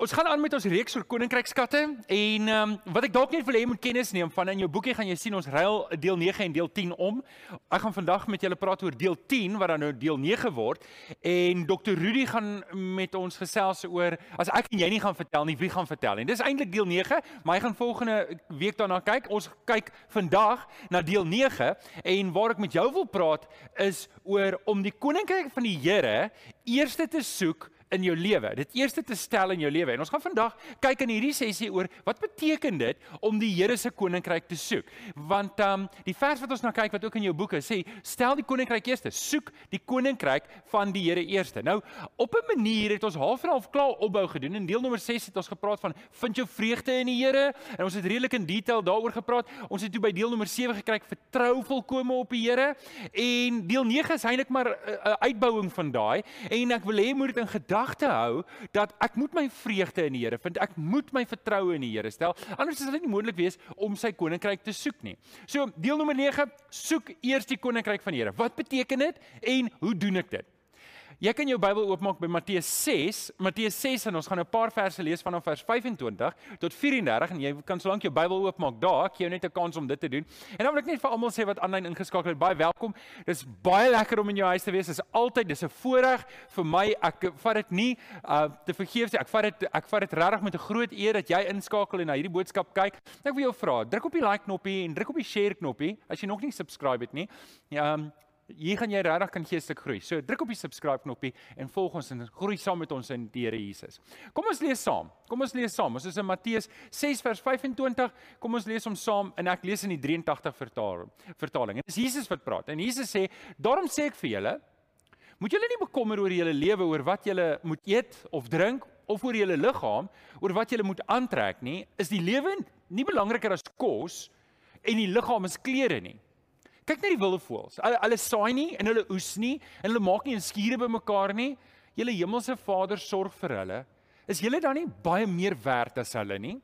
Ons gaan aan met ons reeks oor koninkrykskatte en ehm um, wat ek dalk net wil hê moet kennis neem van in jou boekie gaan jy sien ons ruil deel 9 en deel 10 om. Ek gaan vandag met julle praat oor deel 10 wat dan nou deel 9 word en Dr. Rudy gaan met ons gesels oor as ek en jy nie gaan vertel nie, wie gaan vertel nie. Dis eintlik deel 9, maar hy gaan volgende week daarna kyk. Ons kyk vandag na deel 9 en waar ek met jou wil praat is oor om die koninkryk van die Here eerste te soek in jou lewe. Dit eerste te stel in jou lewe. En ons gaan vandag kyk in hierdie sessie oor wat beteken dit om die Here se koninkryk te soek? Want ehm um, die vers wat ons nou kyk wat ook in jou boeke sê, stel die koninkryk eerste, soek die koninkryk van die Here eerste. Nou, op 'n manier het ons half en half klaar opbou gedoen. In deel nommer 6 het ons gepraat van vind jou vreugde in die Here en ons het redelik in detail daaroor gepraat. Ons het toe by deel nommer 7 gekry vertrou volkome op die Here en deel 9 is eintlik maar 'n uh, uitbouing van daai en ek wil hê moet dit in gedagte gedagte hou dat ek moet my vreugde in die Here vind. Ek moet my vertroue in die Here stel. Anders sal dit nie moontlik wees om sy koninkryk te soek nie. So, deel nommer 9, soek eers die koninkryk van die Here. Wat beteken dit en hoe doen ek dit? Jy kan jou Bybel oopmaak by Matteus 6, Matteus 6 en ons gaan 'n paar verse lees vanaf vers 25 tot 34 en jy kan solank jou Bybel oopmaak daar, ek gee jou net 'n kans om dit te doen. En dan wil ek net vir almal sê wat aanlyn ingeskakel het, baie welkom. Dis baie lekker om in jou huis te wees. Dit is altyd dis 'n voorreg vir my. Ek vat dit nie uh te vergeefs nie. Ek vat dit ek vat dit regtig met 'n groot eer dat jy inskakel en na hierdie boodskap kyk. Ek wil jou vra, druk op die like knoppie en druk op die share knoppie as jy nog nie subscribe het nie. Ja, um, hier gaan jy regtig kan geestelik groei. So druk op die subscribe knoppie en volg ons en groei saam met ons in die Here Jesus. Kom ons lees saam. Kom ons lees saam. Ons is in Matteus 6 vers 25. Kom ons lees hom saam en ek lees in die 83 vertaling. Vertaling. En dis Jesus wat praat. En Jesus sê: "Daarom sê ek vir julle, moet julle nie bekommer oor julle lewe oor wat julle moet eet of drink of oor julle liggaam oor wat julle moet aantrek nie. Is die lewe nie belangriker as kos en die liggaam as klere nie?" Kyk net die wilde voëls. Hulle, hulle saai nie en hulle oes nie en hulle maak nie 'n skure bymekaar nie. Julle hemelse Vader sorg vir hulle. Is julle dan nie baie meer werd as hulle nie?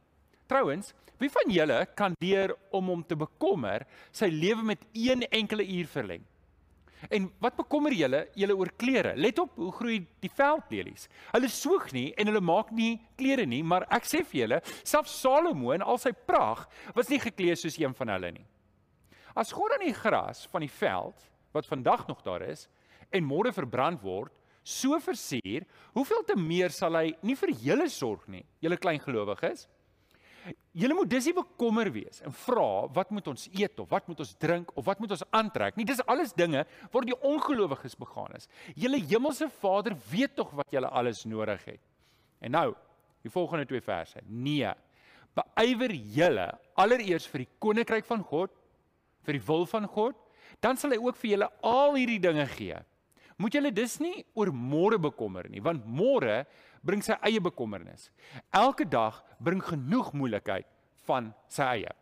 Trouwens, wie van julle kan deur om hom te bekommer sy lewe met een enkele uur verleng? En wat bekommer julle julle oor klere? Let op hoe groei die veldlelies. Hulle soeg nie en hulle maak nie klere nie, maar ek sê vir julle, selfs Salomo in al sy pragt was nie geklee soos een van hulle nie. As God aan die gras van die veld wat vandag nog daar is en môre verbrand word, so versier, hoeveel te meer sal hy nie vir julle sorg nie, julle klein gelowiges? Julle moet dis nie bekommer wees en vra wat moet ons eet of wat moet ons drink of wat moet ons aantrek nie. Dis alles dinge waar die ongelowiges begaan is. Julle hemelse Vader weet tog wat julle alles nodig het. En nou, die volgende twee verse. Nee. Beywer julle allereers vir die koninkryk van God vir die wil van God, dan sal hy ook vir julle al hierdie dinge gee. Moet julle dus nie oor môre bekommer nie, want môre bring sy eie bekommernis. Elke dag bring genoeg moeilikheid van sy eie.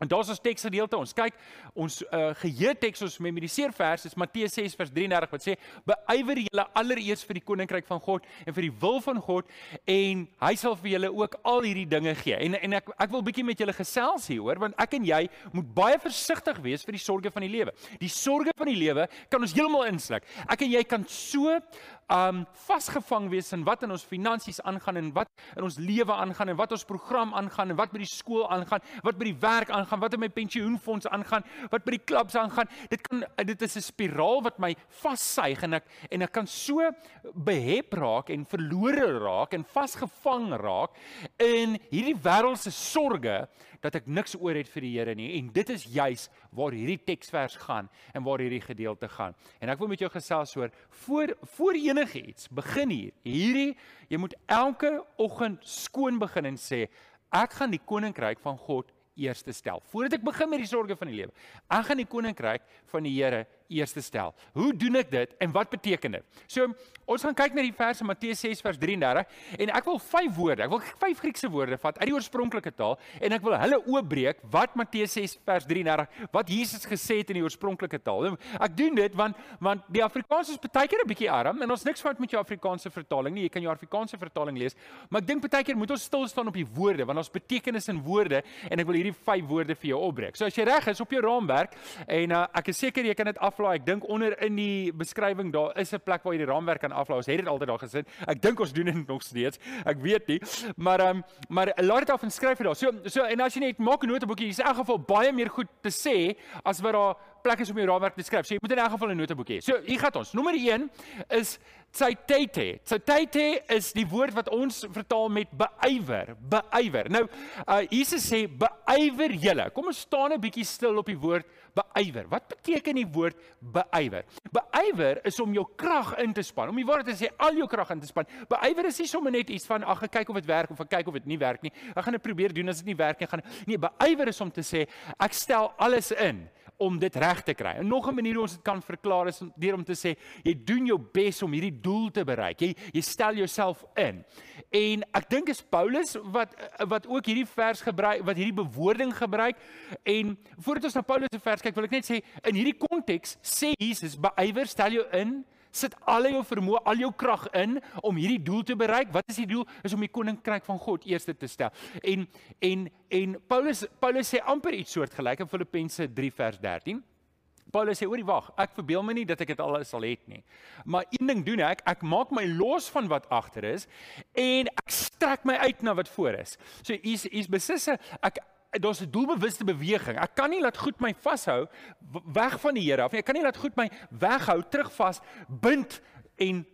En daar's ons teksgedeelte. Ons kyk ons uh, geheue teks ons memoriseer vers is Matteus 6 vers 33 wat sê: "Beywer julle allereers vir die koninkryk van God en vir die wil van God en hy sal vir julle ook al hierdie dinge gee." En en ek ek wil bietjie met julle gesels hier hoor want ek en jy moet baie versigtig wees vir die sorges van die lewe. Die sorges van die lewe kan ons heeltemal insluk. Ek en jy kan so um vasgevang wees in wat in ons finansies aangaan en wat in ons lewe aangaan en wat ons program aangaan en wat by die skool aangaan, wat by die werk aangaan, wat in my pensioenfonds aangaan, wat by die klubs aangaan. Dit kan dit is 'n spiraal wat my vassuig en ek en ek kan so behep raak en verlore raak en vasgevang raak in hierdie wêreldse sorges dat ek niks oor het vir die Here nie en dit is juis waar hierdie teksvers gaan en waar hierdie gedeelte gaan. En ek wil met jou gesels oor voor voor enige iets begin hier. Hierdie jy moet elke oggend skoon begin en sê ek gaan die koninkryk van God eerste stel. Voordat ek begin met die sorges van die lewe, ek gaan die koninkryk van die Here eerste stel. Hoe doen ek dit en wat beteken dit? So, ons gaan kyk na die verse Matteus 6 vers 33 en ek wil vyf woorde, ek wil vyf Griekse woorde vat uit die oorspronklike taal en ek wil hulle oopbreek wat Matteus 6 vers 33 wat Jesus gesê het in die oorspronklike taal. Ek doen dit want want die Afrikaans is baie keer 'n bietjie arm en ons niks fout met jou Afrikaanse vertaling nie. Jy kan jou Afrikaanse vertaling lees, maar ek dink baie keer moet ons stil staan op die woorde want ons betekenis in woorde en ek wil hierdie vyf woorde vir jou opbreek. So as jy reg is op jou raamwerk en uh, ek is seker jy kan dit af aflaai. Ek dink onder in die beskrywing daar is 'n plek waar jy die raamwerk kan aflaai. Ons het dit altyd daar gesit. Ek dink ons doen dit nog steeds. Ek weet nie. Maar ehm um, maar laat dit af en skryf dit daar. So so en as jy net maak 'n noteboekie, is in elk geval baie meer goed te sê as wat daar plek is om jou raamwerk te skryf. So jy moet in elk geval 'n noteboekie hê. So hier gaan ons. Nommer 1 is Tsaitete. Tsaitete is die woord wat ons vertaal met beywer, beywer. Nou, uh Jesus sê beywer julle. Kom ons staan 'n bietjie stil op die woord beywer. Wat beteken die woord beywer? Beywer is om jou krag in te span. Om die woord te sê al jou krag in te span. Beywer is nie sommer net iets van ag, kyk of dit werk of ek kyk of dit nie werk nie. Ek gaan dit probeer doen as dit nie werk nie, gaan Nee, beywer is om te sê ek stel alles in om dit reg te kry. En nog 'n manier hoe ons dit kan verklaar is deur om te sê jy doen jou bes om hierdie doel te bereik. Jy jy stel jouself in. En ek dink is Paulus wat wat ook hierdie vers gebruik, wat hierdie bewoording gebruik en voordat ons na Paulus se vers kyk, wil ek net sê in hierdie konteks sê Jesus beywer, stel jou in sit al jou vermoë, al jou krag in om hierdie doel te bereik. Wat is die doel? Is om die koninkryk van God eerste te stel. En en en Paulus Paulus sê amper iets soortgelyk in Filippense 3 vers 13. Paulus sê oorie wag, ek verbeel my nie dat ek dit alles sal het nie. Maar een ding doen ek, ek maak my los van wat agter is en ek strek my uit na wat voor is. So hier's hier's besisse ek daar's 'n doelbewuste beweging. Ek kan nie laat goed my vashou weg van die Here af nie. Ek kan nie laat goed my weghou, terugvas, bind en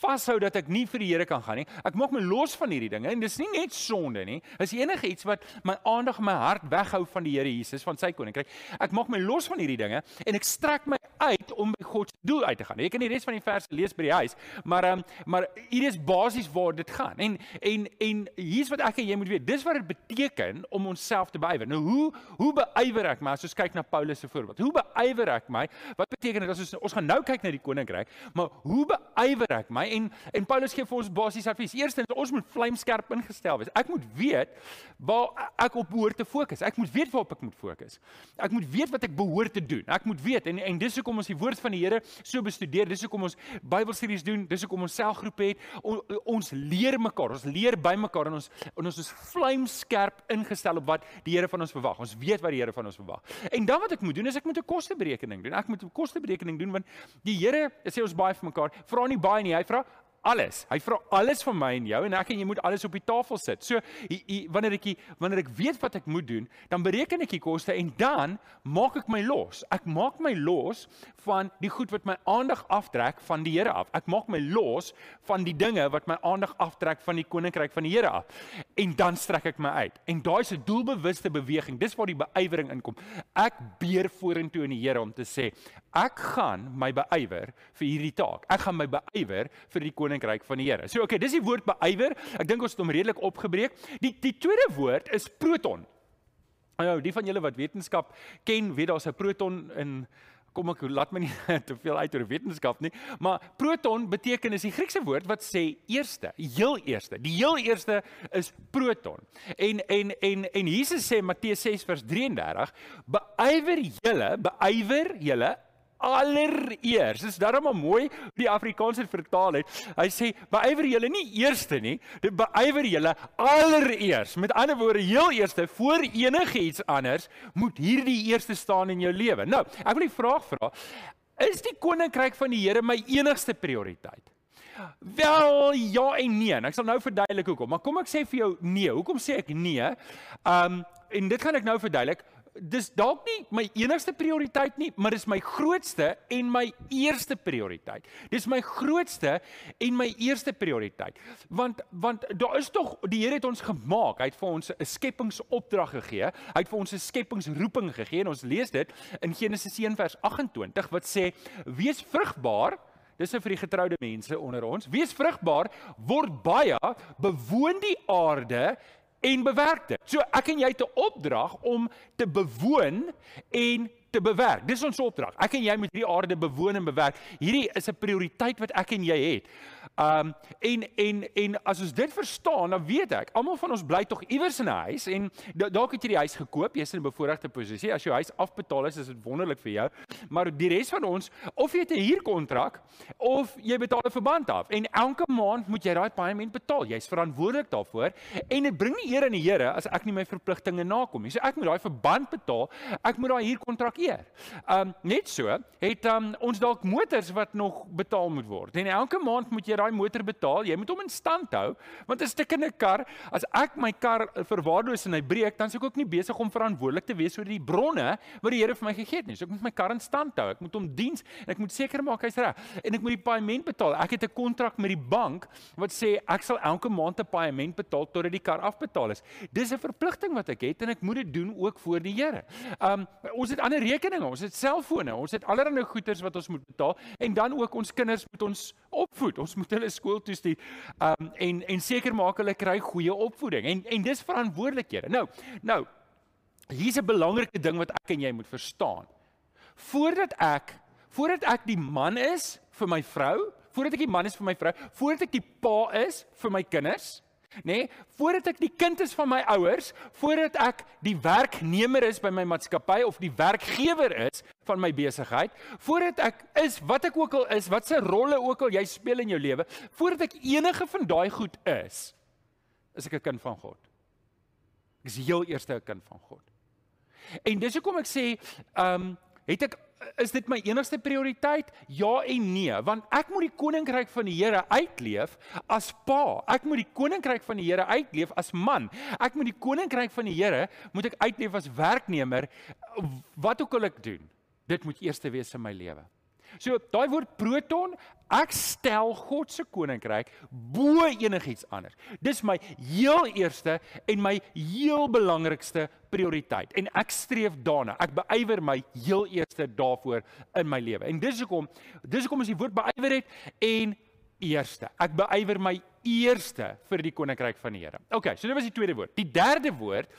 vashou dat ek nie vir die Here kan gaan nie. Ek maak my los van hierdie dinge en dis nie net sonde nie. Dis enige iets wat my aandag my hart weghou van die Here Jesus, van sy koninkryk. Ek maak my los van hierdie dinge en ek strek my uit om by God se doel uit te gaan. Jy kan die res van die verse lees by die huis, maar um, maar hier is basies waar dit gaan. En en en hier's wat ek en jy moet weet. Dis wat dit beteken om onsself te beywer. Nou hoe hoe beywer ek my as ons kyk na Paulus se voorbeeld? Hoe beywer ek my? Wat beteken dit as ons ons gaan nou kyk na die koninkryk, maar hoe beywer ek my? En en Paulus gee vir ons basies advies. Eerstens, ons moet vlamskerp ingestel wees. Ek moet weet waar ek op behoort te fokus. Ek moet weet waarop ek moet fokus. Ek moet weet wat ek behoort te doen. Ek moet weet en en dis hoekom ons die woord van die Here so bestudeer. Dis hoekom ons Bybelstudies doen. Dis hoekom ons selgroepe het. On, ons leer mekaar. Ons leer by mekaar en ons en ons is vlamskerp ingestel op wat die Here van ons verwag. Ons weet wat die Here van ons verwag. En dan wat ek moet doen is ek moet 'n kosteberekening doen. Ek moet 'n kosteberekening doen want die Here sê ons baie vir mekaar. Vra nie baie nie. Hy vra alles. Hy vra alles van my en jou en ek en jy moet alles op die tafel sit. So hy, hy, wanneer ek wanneer ek weet wat ek moet doen, dan bereken ek die koste en dan maak ek my los. Ek maak my los van die goed wat my aandag aftrek van die Here af. Ek maak my los van die dinge wat my aandag aftrek van die koninkryk van die Here af. En dan strek ek my uit. En daai is 'n doelbewuste beweging. Dis waar die beyewering inkom. Ek beer vorentoe in die Here om te sê, ek gaan my beywer vir hierdie taak. Ek gaan my beywer vir die koninkryk van die Here. So okay, dis die woord beywer. Ek dink ons het hom redelik opgebreek. Die die tweede woord is proton. Nou, die van julle wat wetenskap ken, weet daar's 'n proton in kom ek laat my nie te veel uit oor wetenskap nie, maar proton beteken is die Griekse woord wat sê eerste, heel eerste. Die heel eerste is proton. En en en en Jesus sê Matteus 6 vers 33, beywer julle, beywer julle allereers. Dis daarom mooi die Afrikaans het vertaal het. Hy sê beywer julle nie eerste nie, dit beywer julle allereers. Met ander woorde, heel eerste voor enige iets anders moet hierdie eerste staan in jou lewe. Nou, ek wil die vraag vra, is die koninkryk van die Here my enigste prioriteit? Wel, ja en nee. En ek sal nou verduidelik hoekom. Maar kom ek sê vir jou nee. Hoekom sê ek nee? Um en dit gaan ek nou verduidelik dis dalk nie my enigste prioriteit nie, maar dis my grootste en my eerste prioriteit. Dis my grootste en my eerste prioriteit. Want want daar is tog die Here het ons gemaak. Hy het vir ons 'n skepingsopdrag gegee. Hy het vir ons 'n skepingsroeping gegee en ons lees dit in Genesis 1 vers 28 wat sê: "Wees vrugbaar." Dis nou vir die getroude mense onder ons. Wees vrugbaar, word baie, bewoon die aarde en bewerk dit. So ek en jy het 'n opdrag om te bewoon en te bewerk. Dis ons opdrag. Ek en jy moet hierdie aarde bewoon en bewerk. Hierdie is 'n prioriteit wat ek en jy het. Um en en en as ons dit verstaan, dan weet ek, almal van ons bly tog iewers in 'n huis en dalk het jy die huis gekoop, jy's in 'n bevoordeelde posisie. As jou huis afbetaal is, is dit wonderlik vir jou. Maar die res van ons, of jy het 'n huurkontrak of jy betaal 'n verband af en elke maand moet jy daai paaiement betaal. Jy's verantwoordelik daarvoor en dit bring nie eer aan die Here as ek nie my verpligtinge nakom nie. So ek moet daai verband betaal. Ek moet daai huurkontrak gebeur. Um net so het um ons dalk motors wat nog betaal moet word. En elke maand moet jy daai motor betaal. Jy moet hom in stand hou want 'n stukkende kar, as ek my kar verwaarloos en hy breek, dan sou ek ook nie besig om verantwoordelik te wees oor die bronne wat die Here vir my gegee het nie. So ek moet my kar in stand hou. Ek moet hom diens en ek moet seker maak hy's reg en ek moet die paaiement betaal. Ek het 'n kontrak met die bank wat sê ek sal elke maand 'n paaiement betaal totdat die kar afbetaal is. Dis 'n verpligting wat ek het en ek moet dit doen ook voor die Here. Um ons het ander rekeninge, ons het selfone, ons het allerlei goederes wat ons moet betaal en dan ook ons kinders moet ons opvoed. Ons moet hulle skool toe stuur. Um en en seker maak hulle kry goeie opvoeding. En en dis verantwoordelikhede. Nou, nou hier's 'n belangrike ding wat ek en jy moet verstaan. Voordat ek voordat ek die man is vir my vrou, voordat ek die man is vir my vrou, voordat ek die pa is vir my kinders, nê? Nee, voordat ek die kind is van my ouers, voordat ek die werknemer is by my maatskappy of die werkgewer is van my besigheid, voordat ek is wat ek ook al is, wat se rolle ook al jy speel in jou lewe, voordat ek enige van daai goed is, is ek 'n kind van God. Ek is heel eerste 'n kind van God. En dis hoekom ek sê, ehm, um, het ek is dit my enigste prioriteit? Ja en nee, want ek moet die koninkryk van die Here uitleef as pa. Ek moet die koninkryk van die Here uitleef as man. Ek moet die koninkryk van die Here moet ek uitleef as werknemer. Wat ook al ek doen, dit moet eerste wees in my lewe. So daai woord proton, ek stel God se koninkryk bo enigiets anders. Dis my heel eerste en my heel belangrikste prioriteit en ek streef daarna. Ek beywer my heel eerste daarvoor in my lewe. En dis hoekom dis hoekom as die woord beywer het en eerste. Ek beywer my eerste vir die koninkryk van die Here. OK, so dit was die tweede woord. Die derde woord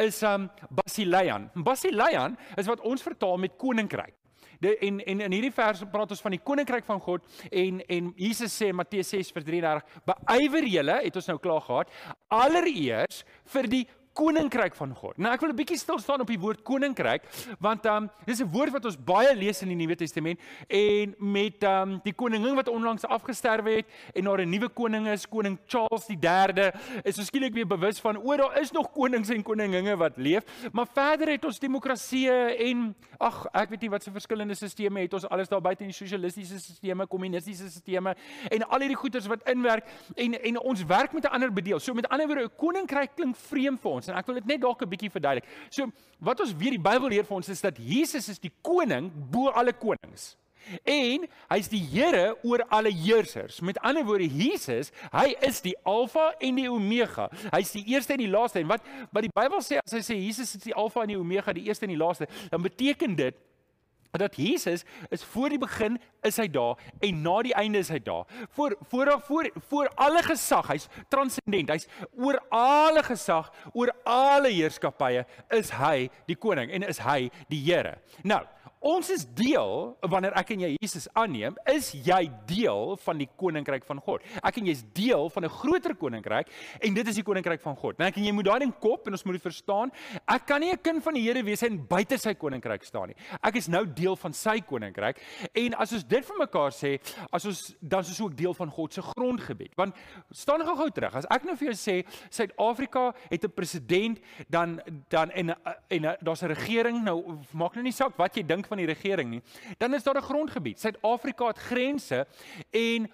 is um basileian. Basileian is wat ons vertaal met koninkryk. De, en en in hierdie vers praat ons van die koninkryk van God en en Jesus sê Matteus 6:33 beywer julle het ons nou klaar gehad allereers vir die koninkryk van God. Nou ek wil 'n bietjie stil staan op die woord koninkryk want um dis 'n woord wat ons baie lees in die Nuwe Testament en met um die koningin wat onlangs afgesterwe het en daar 'n nuwe koning is, koning Charles die 3de, is ons skielik weer bewus van o, daar is nog konings en koninginne wat leef, maar verder het ons demokrasie en ag, ek weet nie wat se verskillende stelsels het ons alles daar buite in die sosialistiese stelsels, kommunistiese stelsels en al hierdie goeters wat inwerk en en ons werk met 'n ander bedeel. So met ander woorde, 'n koninkryk klink vreemd vir ons en ek wil dit net dalk 'n bietjie verduidelik. So wat ons weer die Bybel leer vir ons is dat Jesus is die koning bo alle konings. En hy's die Here oor alle heersers. Met ander woorde Jesus, hy is die Alfa en die Omega. Hy's die eerste en die laaste. En wat wat die Bybel sê as hy sê Jesus is die Alfa en die Omega, die eerste en die laaste, dan beteken dit dat Jesus is voor die begin is hy daar en na die einde is hy daar. Voor voor voor voor alle gesag, hy's transcendent. Hy's oor alle gesag, oor alle heerskappye is hy die koning en is hy die Here. Nou, Ons is deel wanneer ek en jy Jesus aanneem, is jy deel van die koninkryk van God. Ek en jy is deel van 'n groter koninkryk en dit is die koninkryk van God. Nou ek en jy moet daai ding kop en ons moet dit verstaan. Ek kan nie 'n kind van die Here wees en buite sy koninkryk staan nie. Ek is nou deel van sy koninkryk en as ons dit vir mekaar sê, as ons dan is ons ook deel van God se grondgebied. Want staan gou-gou terug. As ek nou vir jou sê Suid-Afrika het 'n president, dan dan en en daar's 'n regering, nou maak nou nie saak wat jy dink van die regering nie, dan is daar 'n grondgebied. Suid-Afrika het grense en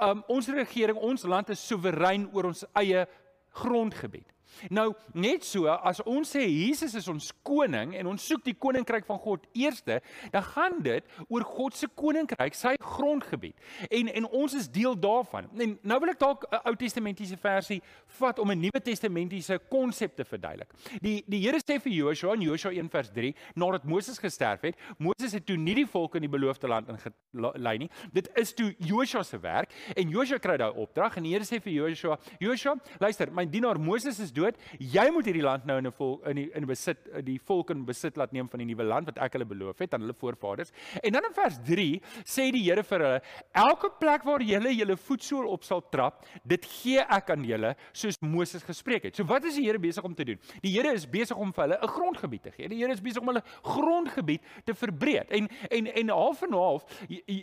um, ons regering, ons land is soewerein oor ons eie grondgebied. Nou, net so as ons sê Jesus is ons koning en ons soek die koninkryk van God eerste, dan gaan dit oor God se koninkryk, sy grondgebied. En en ons is deel daarvan. En nou wil ek dalk 'n Ou Testamentiese versie vat om 'n Nuwe Testamentiese konsep te verduidelik. Die die Here sê vir Joshua in Joshua 1 vers 3, nadat Moses gesterf het, Moses het toe nie die volk in die beloofde land ingelei nie. Dit is toe Joshua se werk en Joshua kry daai opdrag en die Here sê vir Joshua, Joshua, luister, my dienaar Moses is dood. Jy moet hierdie land nou in 'n vol in die in besit die volk in besit laat neem van die nuwe land wat ek hulle beloof het aan hulle voorvaders. En dan in vers 3 sê die Here vir hulle: Elke plek waar julle julle voetsool op sal trap, dit gee ek aan julle soos Moses gespreek het. So wat is die Here besig om te doen? Die Here is besig om vir hulle 'n grondgebied te gee. Die Here is besig om hulle grondgebied te verbreek. En en en half en half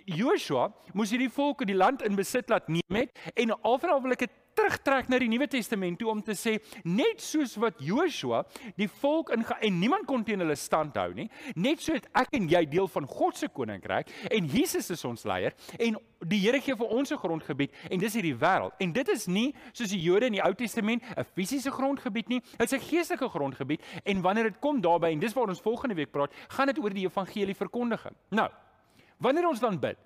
Joshua moes hierdie volk in die land in besit laat neem het en half en half wil ek dit terugtrek na die Nuwe Testament toe om te sê net soos wat Joshua die volk in en niemand kon teen hulle stand hou nie, net so het ek en jy deel van God se koninkryk en Jesus is ons leier en die Here gee vir ons 'n grondgebied en dis hierdie wêreld. En dit is nie soos die Jode in die Ou Testament 'n fisiese grondgebied nie, dit is 'n geestelike grondgebied en wanneer dit kom daarby en dis waar ons volgende week praat, gaan dit oor die evangelie verkondiging. Nou, wanneer ons dan bid,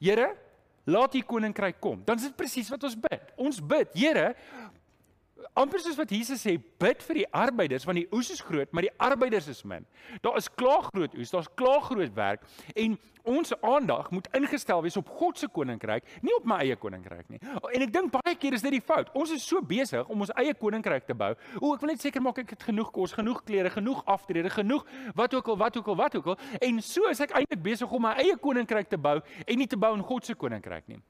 Here, laat U koninkryk kom. Dan is dit presies wat ons bid. Ons bid, Here, amper soos wat Jesus sê, bid vir die arbeiders want die oes is groot, maar die arbeiders is min. Daar is klaar groot oes, daar's klaar groot werk en ons aandag moet ingestel wees op God se koninkryk, nie op my eie koninkryk nie. En ek dink baie keer is dit die fout. Ons is so besig om ons eie koninkryk te bou. O, ek wil net seker maak ek het genoeg kos, genoeg klere, genoeg aftrede, genoeg wat ook al, wat ook al, wat ook al. En so is ek eintlik besig om my eie koninkryk te bou en nie te bou in God se koninkryk nie.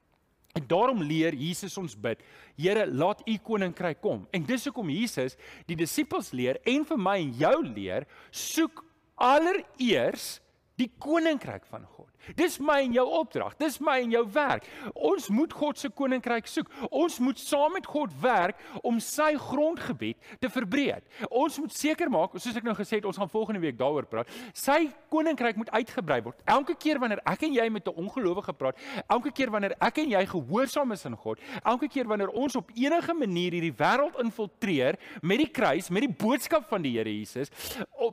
En daarom leer Jesus ons bid, Here, laat U koninkryk kom. En dis hoekom Jesus die disippels leer en vir my en jou leer, soek allereers die koninkryk van God. Dis my en jou opdrag. Dis my en jou werk. Ons moet God se koninkryk soek. Ons moet saam met God werk om sy grondgebied te verbreek. Ons moet seker maak, soos ek nou gesê het, ons gaan volgende week daaroor praat. Sy koninkryk moet uitgebrei word. Elke keer wanneer ek en jy met 'n ongelowige praat, elke keer wanneer ek en jy gehoorsaam is aan God, elke keer wanneer ons op enige manier hierdie wêreld infiltreer met die kruis, met die boodskap van die Here Jesus,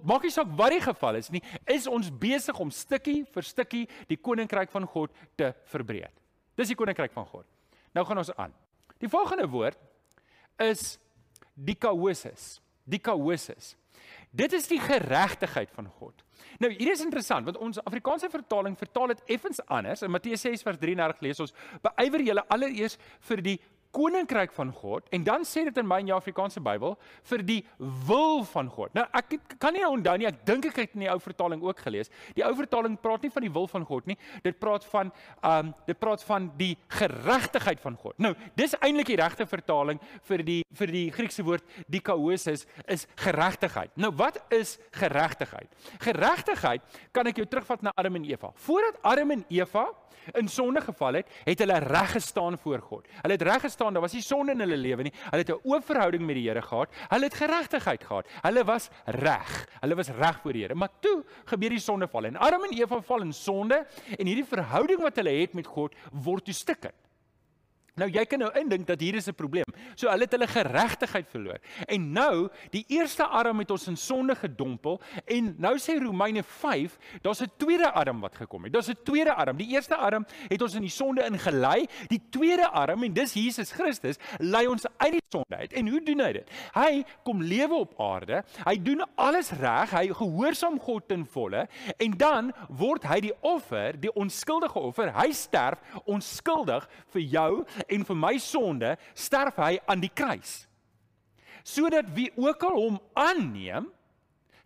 maak nie saak wat die geval is nie, is ons besig om stukkie vir stukkie die koninkryk van God te verbreek. Dis die koninkryk van God. Nou gaan ons aan. Die volgende woord is dikaosis. Dikaosis. Dit is die geregtigheid van God. Nou hier is interessant want ons Afrikaanse vertaling vertaal dit effens anders. In Matteus 6 vers 33 lees ons: "Beywer julle allereers vir die koninkryk van God en dan sê dit in my en jou Afrikaanse Bybel vir die wil van God. Nou ek kan nie onthou nie, ek dink ek het in die ou vertaling ook gelees. Die ou vertaling praat nie van die wil van God nie. Dit praat van ehm um, dit praat van die geregtigheid van God. Nou, dis eintlik die regte vertaling vir die vir die Griekse woord dikaosis is geregtigheid. Nou, wat is geregtigheid? Geregtigheid kan ek jou terugvat na Adam en Eva. Voordat Adam en Eva in sonde geval het, het hulle reg gestaan voor God. Hulle het reg gestaan, daar was nie sonde in hulle lewe nie. Hulle het 'n oop verhouding met die Here gehad. Hulle het geregtigheid gehad. Hulle was reg. Hulle was reg voor die Here. Maar toe gebeur die sondeval en Adam en Eva val in sonde en hierdie verhouding wat hulle het met God word toe stikkend. Nou jy kan nou indink dat hier is 'n probleem. So hulle het hulle geregtigheid verloor. En nou, die eerste Adam het ons in sonde gedompel en nou sê Romeine 5, daar's 'n tweede Adam wat gekom het. Daar's 'n tweede Adam. Die eerste Adam het ons in die sonde ingelei. Die tweede Adam en dis Jesus Christus lei ons uit die sonde uit. En hoe doen hy dit? Hy kom lewe op aarde. Hy doen alles reg. Hy gehoorsaam God ten volle en dan word hy die offer, die onskuldige offer. Hy sterf onskuldig vir jou en vir my sonde sterf hy aan die kruis. Sodat wie ook al hom aanneem,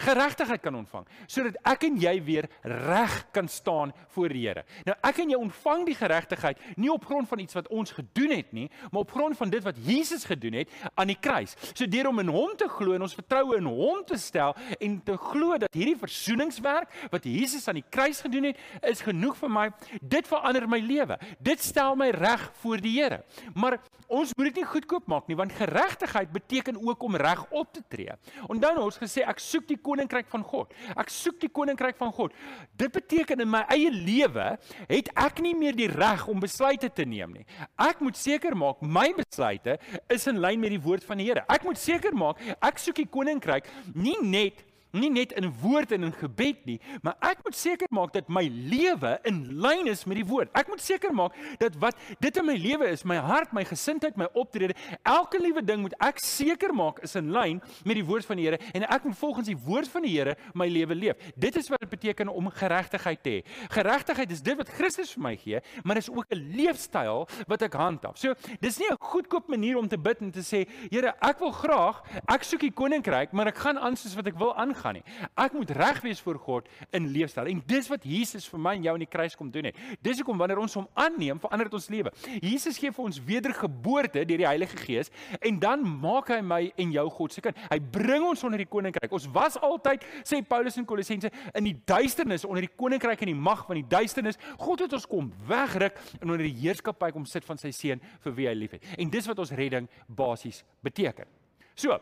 geregtigheid kan ontvang sodat ek en jy weer reg kan staan voor die Here. Nou ek en jy ontvang die geregtigheid nie op grond van iets wat ons gedoen het nie, maar op grond van dit wat Jesus gedoen het aan die kruis. So deur om in hom te glo en ons vertroue in hom te stel en te glo dat hierdie versoeningswerk wat Jesus aan die kruis gedoen het, is genoeg vir my. Dit verander my lewe. Dit stel my reg voor die Here. Maar ons moet dit nie goedkoop maak nie want geregtigheid beteken ook om reg op te tree. Onthou nou ons gesê ek soek die koninkryk van God. Ek soek die koninkryk van God. Dit beteken in my eie lewe het ek nie meer die reg om besluite te neem nie. Ek moet seker maak my besluite is in lyn met die woord van die Here. Ek moet seker maak ek soek die koninkryk nie net nie net in woord en in gebed nie, maar ek moet seker maak dat my lewe in lyn is met die woord. Ek moet seker maak dat wat dit in my lewe is, my hart, my gesindheid, my optrede, elke liewe ding moet ek seker maak is in lyn met die woord van die Here en ek moet volgens die woord van die Here my lewe leef. Dit is wat dit beteken om geregtigheid te hê. Geregtigheid is dit wat Christus vir my gee, maar dis ook 'n leefstyl wat ek handhaaf. So, dis nie 'n goedkoop manier om te bid en te sê, Here, ek wil graag, ek soek die koninkryk, maar ek gaan aan soos wat ek wil aangaan gaan nie. Ek moet reg wees voor God in leefstyl. En dis wat Jesus vir my en jou in die kruis kom doen het. Dis hoekom wanneer ons hom aanneem, verander dit ons lewe. Jesus gee vir ons wedergeboorte deur die Heilige Gees en dan maak hy my en jou God se kind. Hy bring ons onder die koninkryk. Ons was altyd, sê Paulus in Kolossense, in die duisternis onder die koninkryk en die mag van die duisternis. God het ons kom wegruk en onder die heerskappy kom sit van sy seun vir wie hy liefhet. En dis wat ons redding basies beteken. So,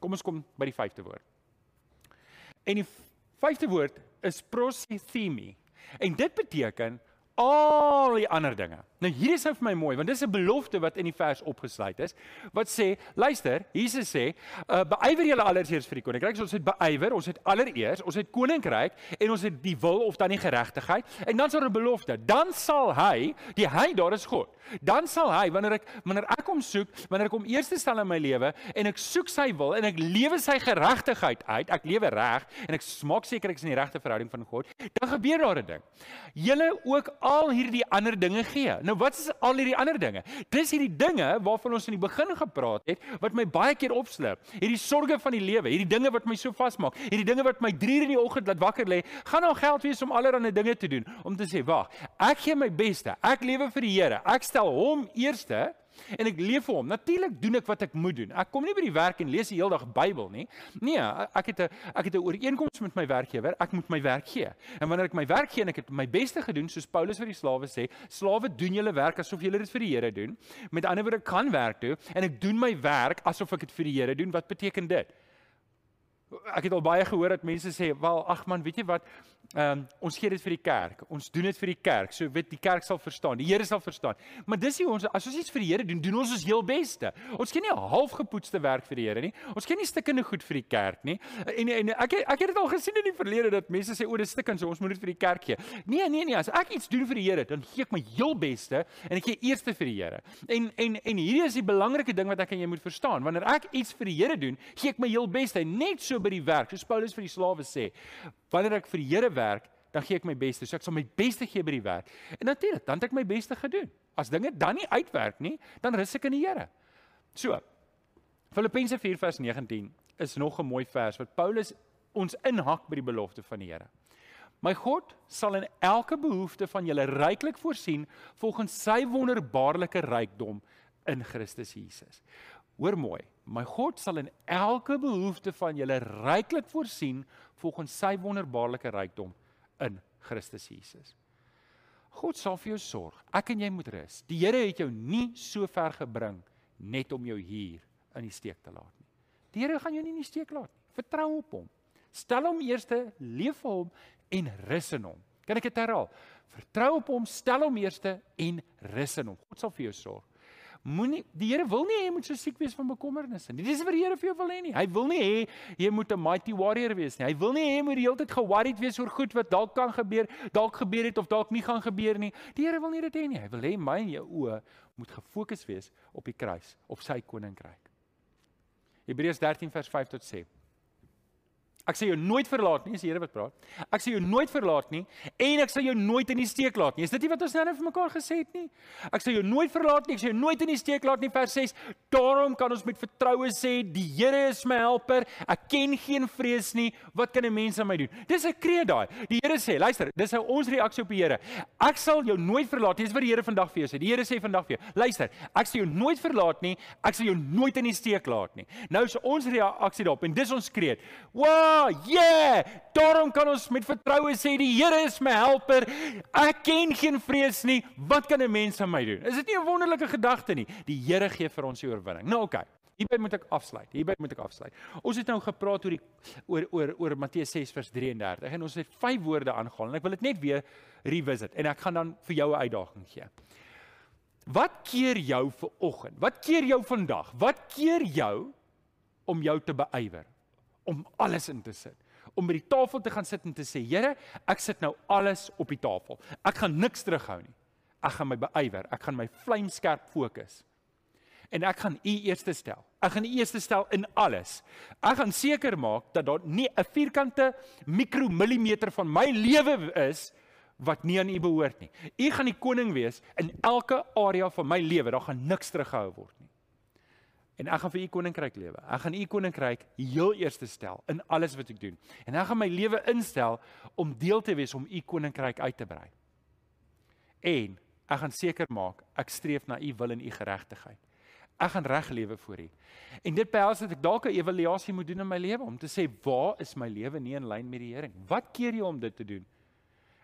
kom ons kom by die vyfde woord. En die vyfde woord is prosithemi. En dit beteken al die ander dinge. Nou hier is nou vir my mooi want dis 'n belofte wat in die vers opgesluit is wat sê luister Jesus sê uh, beywer julle allereers vir die koninkryk. So ons het beywer ons het allereers ons het koninkryk en ons het die wil of dan die geregtigheid en dan is daar 'n belofte. Dan sal hy die hy daar is God. Dan sal hy wanneer ek wanneer ek hom soek wanneer ek hom eerste stel in my lewe en ek soek sy wil en ek lewe sy geregtigheid uit ek lewe reg en ek maak seker ek is in die regte verhouding van God dan gebeur daar 'n ding. Julle ook al hierdie ander dinge gee Nou wat is al hierdie ander dinge? Dis hierdie dinge waarvan ons in die begin gepraat het wat my baie keer opslip. Hierdie sorges van die lewe, hierdie dinge wat my so vasmaak, hierdie dinge wat my 3 uur in die oggend laat wakker lê, gaan nou geld wees om allerlei dinge te doen om te sê, "Wag, ek gee my beste. Ek lewe vir die Here. Ek stel hom eerste." En ek leef vir hom. Natuurlik doen ek wat ek moet doen. Ek kom nie by die werk en lees die hele dag Bybel nie. Nee, ek het 'n ek het 'n ooreenkoms met my werkgewer. Ek moet my werk gee. En wanneer ek my werk gee en ek het my beste gedoen, soos Paulus vir die slawe sê, slawe doen julle werk asof julle dit vir die Here doen. Met ander woorde, ek kan werk doen en ek doen my werk asof ek dit vir die Here doen. Wat beteken dit? Ek het al baie gehoor dat mense sê, "Wel, ag man, weet jy wat? Ehm um, ons gee dit vir die kerk. Ons doen dit vir die kerk. So weet die kerk sal verstaan. Die Here sal verstaan. Maar dis nie ons as ons iets vir die Here doen, doen ons ons heel beste. Ons gee nie halfgepoetste werk vir die Here nie. Ons gee nie stikkende goed vir die kerk nie. En en ek ek het dit al gesien in die verlede dat mense sê o, dis stikkend, so ons moet dit vir die kerk gee. Nee, nee, nee, as ek iets doen vir die Here, dan gee ek my heel beste en ek gee eerste vir die Here. En en en hierdie is die belangrike ding wat ek en jy moet verstaan. Wanneer ek iets vir die Here doen, gee ek my heel beste, net so by die werk, soos Paulus vir die slawe sê. Wanneer ek vir die Here werk, dan gee ek my beste. So ek sal my beste gee by die werk. En natuurlik, dan het ek my beste gedoen. As dinge dan nie uitwerk nie, dan rus ek in die Here. So. Filippense 4:19 is nog 'n mooi vers wat Paulus ons inhak by die belofte van die Here. My God sal in elke behoefte van julle ryklik voorsien volgens sy wonderbaarlike rykdom in Christus Jesus. Hoor mooi, my God sal in elke behoefte van julle ryklik voorsien volgens sy wonderbaarlike rykdom in Christus Jesus. God sal vir jou sorg. Ek en jy moet rus. Die Here het jou nie so ver gebring net om jou hier in die steek te laat nie. Die Here gaan jou nie in die steek laat nie. Vertrou op hom. Stel hom eerste, leef vir hom en rus in hom. Kan ek dit herhaal? Vertrou op hom, stel hom eerste en rus in hom. God sal vir jou sorg. Moenie die Here wil nie hê jy moet so siek wees van bekommernisse nie. Dis wat die Here vir jou wil hê nie. Hy wil nie hê jy moet 'n mighty warrior wees nie. Hy wil nie hê jy moet die hele tyd ge-worried wees oor goed wat dalk kan gebeur, dalk gebeur het of dalk nie gaan gebeur nie. Die Here wil nie dit hê nie. Hy wil hê my en jou oë moet gefokus wees op die kruis, op sy koninkryk. Hebreërs 13 vers 5 tot 7. Ek sal jou nooit verlaat nie, is die Here wat praat. Ek sal jou nooit verlaat nie en ek sal jou nooit in die steek laat nie. Is dit nie wat ons nou net vir mekaar gesê het nie? Ek sal jou nooit verlaat nie, ek sal jou nooit in die steek laat nie vers 6. Daarom kan ons met vertroue sê, die Here is my helper. Ek ken geen vrees nie. Wat kan 'n mens aan my doen? Dis 'n kreet daai. Die Here sê, luister, dis nou ons reaksie op die Here. Ek sal jou nooit verlaat nie. Dis wat die Here vandag vir jou sê. Die Here sê vandag vir jou, luister, ek sal jou nooit verlaat nie. Ek sal jou nooit in die steek laat nie. Nou is ons reaksie daarop en dis ons kreet. Wow! yeah! Daarom kan ons met vertroue sê die Here is my helper. Ek ken geen vrees nie. Wat kan 'n mens aan my doen? Is dit nie 'n wonderlike gedagte nie? Die Here gee vir ons die oorwinning. Nou. Okay. Hierby moet ek afsluit. Hierby moet ek afsluit. Ons het nou gepraat oor die oor oor oor Matteus 6 vers 33 en ons het vyf woorde aangehaal en ek wil dit net weer revisit en ek gaan dan vir jou 'n uitdaging gee. Wat keer jou vir oggend? Wat keer jou vandag? Wat keer jou om jou te beywer? om alles in te sit. Om by die tafel te gaan sit en te sê, Here, ek sit nou alles op die tafel. Ek gaan niks terughou nie. Ek gaan my beywer. Ek gaan my vlamskerp fokus. En ek gaan U eerste stel. Ek gaan U eerste stel in alles. Ek gaan seker maak dat daar nie 'n vierkante mikromillimeter van my lewe is wat nie aan U behoort nie. U gaan die koning wees in elke area van my lewe. Daar gaan niks teruggehou word nie. En ek gaan vir u koninkryk lewe. Ek gaan u koninkryk heel eerste stel in alles wat ek doen. En ek gaan my lewe instel om deel te wees om u koninkryk uit te brei. En ek gaan seker maak ek streef na u wil en u geregtigheid. Ek gaan reg lewe vir u. En dit behels dat ek dalk 'n evaluasie moet doen in my lewe om te sê waar is my lewe nie in lyn met die Here nie. Wat keer jy om dit te doen?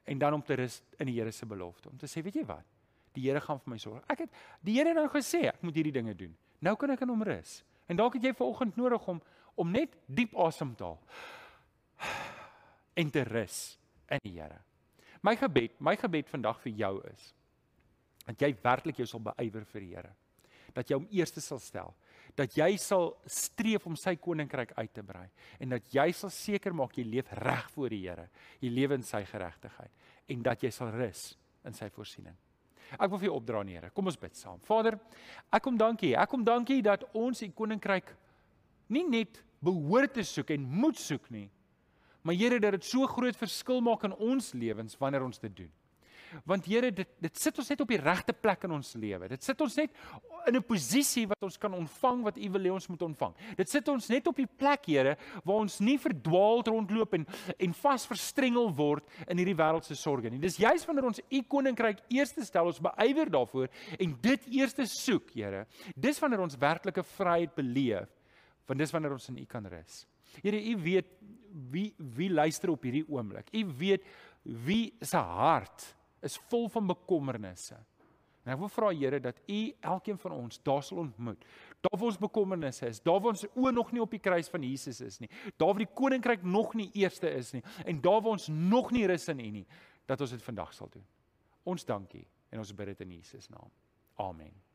En dan om te rus in die Here se belofte. Om te sê, weet jy wat? Die Here gaan vir my sorg. Ek het die Here nou gesê ek moet hierdie dinge doen. Nou kan ek in hom rus. En dalk het jy vanoggend nodig om om net diep asem te haal en te rus in die Here. My gebed, my gebed vandag vir jou is dat jy werklik jou sal beywer vir die Here. Dat jy hom eerste sal stel. Dat jy sal streef om sy koninkryk uit te brei en dat jy sal seker maak jy leef reg voor die Here. Jy lewe in sy geregtigheid en dat jy sal rus in sy voorsiening. Ek wil vir jou opdra, Here. Kom ons bid saam. Vader, ek kom dankie. Ek kom dankie dat ons u koninkryk nie net behoort te soek en moet soek nie, maar Here dat dit so groot verskil maak in ons lewens wanneer ons dit doen. Want Here, dit dit sit ons net op die regte plek in ons lewe. Dit sit ons net in 'n posisie wat ons kan ontvang wat U wil hê ons moet ontvang. Dit sit ons net op die plek, Here, waar ons nie verdwaald rondloop en en vasverstrengel word in hierdie wêreld se sorges nie. Dis juis wanneer ons U koninkryk eerste stel, ons beywer daarvoor en dit eerste soek, Here. Dis wanneer ons werklike vryheid beleef. Want dis wanneer ons in U kan rus. Here, U weet wie wie luister op hierdie oomblik. U weet wie se hart is vol van bekommernisse. En ek wil vra Here dat U elkeen van ons daar sal ontmoet. Daar waar ons bekommernisse is, daar waar ons oë nog nie op die kruis van Jesus is nie, daar waar die koninkryk nog nie eerste is nie en daar waar ons nog nie rus in U nie, dat ons dit vandag sal doen. Ons dankie en ons bid dit in Jesus naam. Amen.